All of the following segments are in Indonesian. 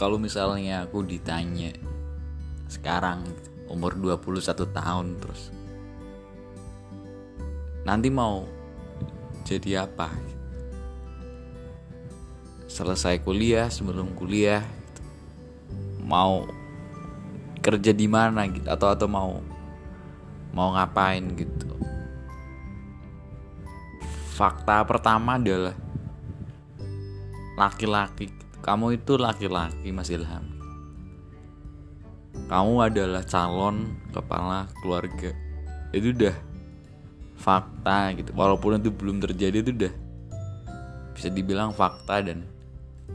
kalau misalnya aku ditanya sekarang umur 21 tahun terus nanti mau jadi apa? Selesai kuliah sebelum kuliah mau kerja di mana gitu atau atau mau mau ngapain gitu. Fakta pertama adalah laki-laki kamu itu laki-laki Mas Ilham. Kamu adalah calon kepala keluarga. Itu udah fakta gitu. Walaupun itu belum terjadi itu udah bisa dibilang fakta dan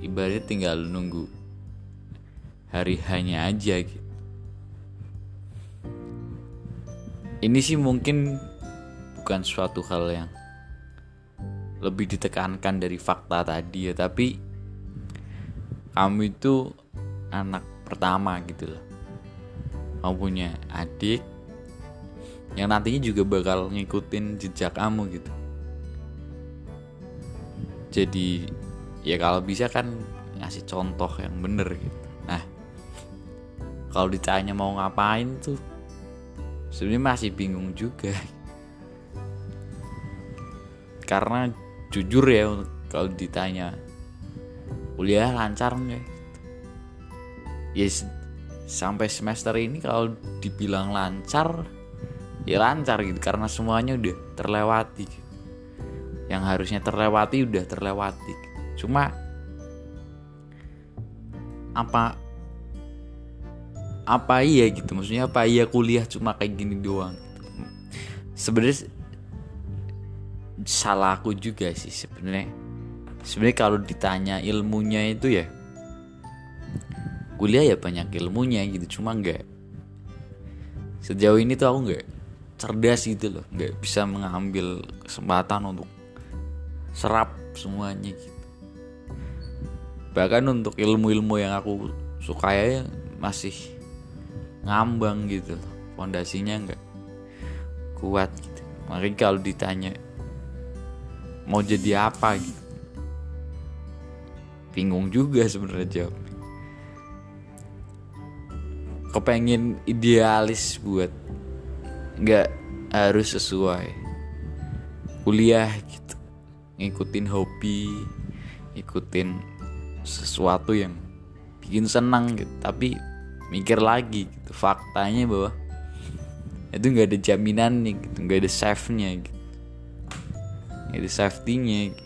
ibaratnya tinggal nunggu hari hanya aja gitu. Ini sih mungkin bukan suatu hal yang lebih ditekankan dari fakta tadi ya tapi kamu itu anak pertama gitu loh. Kamu punya adik yang nantinya juga bakal ngikutin jejak kamu gitu. Jadi ya kalau bisa kan ngasih contoh yang bener gitu. Nah kalau ditanya mau ngapain tuh sebenarnya masih bingung juga. Karena jujur ya kalau ditanya kuliah lancar nggak ya sampai semester ini kalau dibilang lancar ya lancar gitu karena semuanya udah terlewati gitu. yang harusnya terlewati udah terlewati cuma apa apa iya gitu maksudnya apa iya kuliah cuma kayak gini doang gitu. sebenarnya salah aku juga sih sebenarnya sebenarnya kalau ditanya ilmunya itu ya kuliah ya banyak ilmunya gitu. Cuma nggak sejauh ini tuh aku nggak cerdas gitu loh. Nggak bisa mengambil kesempatan untuk serap semuanya gitu. Bahkan untuk ilmu-ilmu yang aku suka ya masih ngambang gitu fondasinya nggak kuat gitu. Makanya kalau ditanya mau jadi apa gitu bingung juga sebenarnya jawab kepengen idealis buat nggak harus sesuai kuliah gitu. Ngikutin hobi ngikutin sesuatu yang bikin senang gitu. Tapi mikir lagi gitu faktanya bahwa itu nggak ada jaminan nih gitu nggak ada safe nya gitu. Nggak ada safety nya gitu.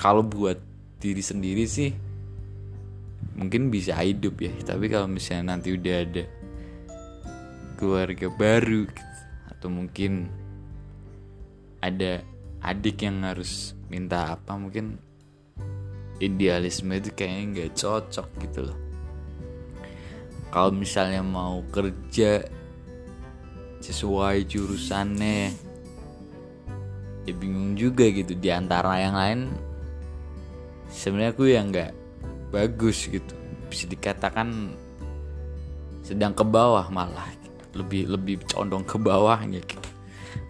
Kalau buat diri sendiri sih mungkin bisa hidup ya. Tapi kalau misalnya nanti udah ada keluarga baru gitu, atau mungkin ada adik yang harus minta apa mungkin idealisme itu kayaknya nggak cocok gitu loh. Kalau misalnya mau kerja sesuai jurusannya ya bingung juga gitu. Di antara yang lain sebenarnya aku yang nggak bagus gitu. Bisa dikatakan sedang ke bawah malah gitu. lebih lebih condong ke bawahnya gitu.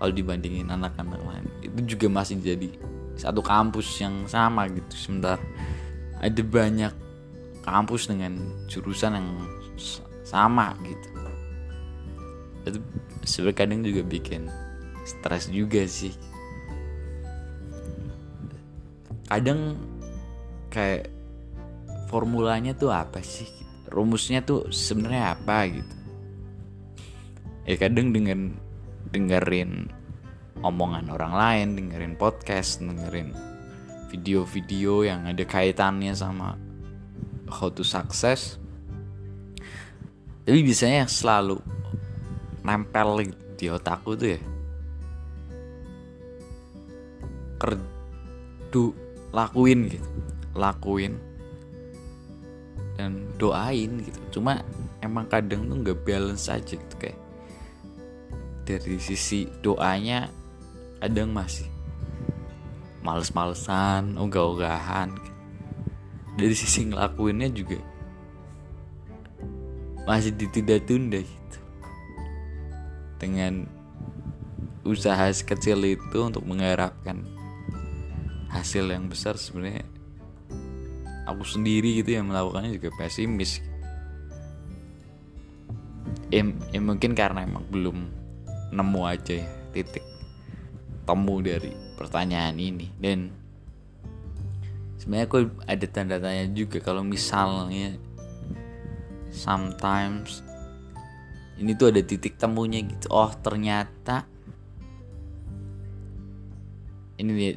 Kalau dibandingin anak-anak lain. Itu juga masih jadi satu kampus yang sama gitu. Sebentar ada banyak kampus dengan jurusan yang sama gitu. Itu sebenarnya kadang juga bikin stres juga sih. Kadang kayak formulanya tuh apa sih rumusnya tuh sebenarnya apa gitu? Ya kadang dengan dengerin omongan orang lain dengerin podcast dengerin video-video yang ada kaitannya sama how to success. Tapi biasanya yang selalu nempel di otakku tuh ya kerdu lakuin gitu lakuin dan doain gitu. Cuma emang kadang tuh nggak balance aja gitu kayak dari sisi doanya kadang masih males-malesan ogah-ogahan. Dari sisi ngelakuinnya juga masih ditunda-tunda gitu. Dengan usaha sekecil itu untuk mengharapkan hasil yang besar sebenarnya aku sendiri gitu yang melakukannya juga pesimis. Ya, ya mungkin karena emang belum nemu aja ya titik temu dari pertanyaan ini. Dan sebenarnya aku ada tanda tanya juga kalau misalnya sometimes ini tuh ada titik temunya gitu. Oh ternyata ini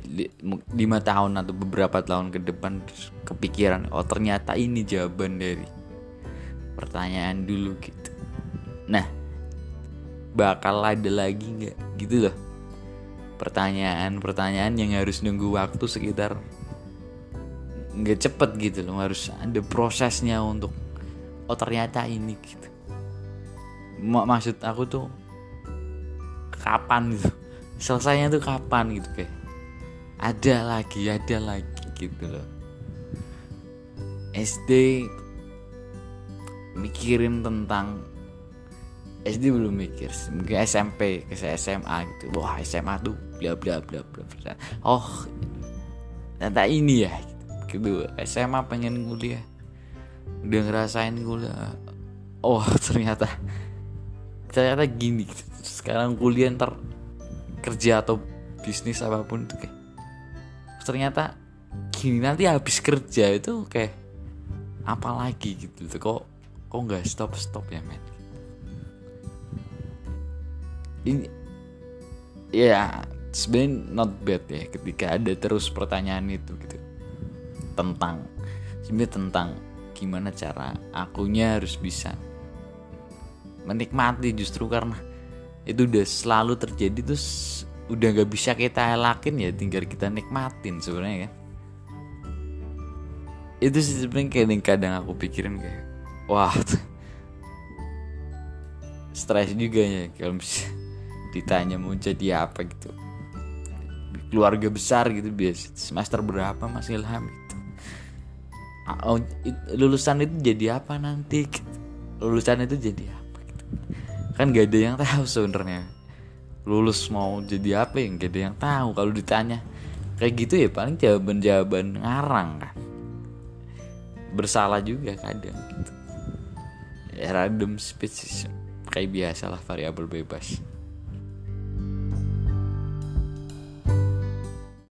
lima tahun atau beberapa tahun ke depan kepikiran oh ternyata ini jawaban dari pertanyaan dulu gitu. Nah bakal ada lagi nggak? Gitu loh. Pertanyaan-pertanyaan yang harus nunggu waktu sekitar nggak cepet gitu loh. Harus ada prosesnya untuk oh ternyata ini gitu. Maksud aku tuh kapan gitu? Selesainya tuh kapan gitu kayak ada lagi ada lagi gitu loh. SD mikirin tentang SD belum mikir mungkin SMP ke SMA gitu. Wah SMA tuh bla bla bla bla bla oh ternyata ini ya. Gitu SMA pengen kuliah. Udah ngerasain kuliah. Oh ternyata ternyata gini. Sekarang kuliah ntar kerja atau bisnis apa pun tuh kayak ternyata gini nanti habis kerja itu kayak apa lagi gitu? Kok kok nggak stop stop ya men? Ini ya sebenarnya not bad ya ketika ada terus pertanyaan itu gitu. Tentang sebenarnya tentang gimana cara akunya harus bisa menikmati justru karena itu udah selalu terjadi terus udah gak bisa kita elakin ya tinggal kita nikmatin sebenarnya kan itu sih sebenarnya kadang kadang aku pikirin kayak wah stres juga ya kalau bisa ditanya mau jadi apa gitu. Keluarga besar gitu biasa semester berapa Mas Ilham gitu. Oh, lulusan itu jadi apa nanti gitu. lulusan itu jadi apa gitu? Kan gak ada yang tahu sebenarnya lulus mau jadi apa yang ada yang tahu kalau ditanya. Kayak gitu ya paling jawaban-jawaban ngarang kan. Bersalah juga kadang gitu. Ya random speech kayak biasa lah variabel bebas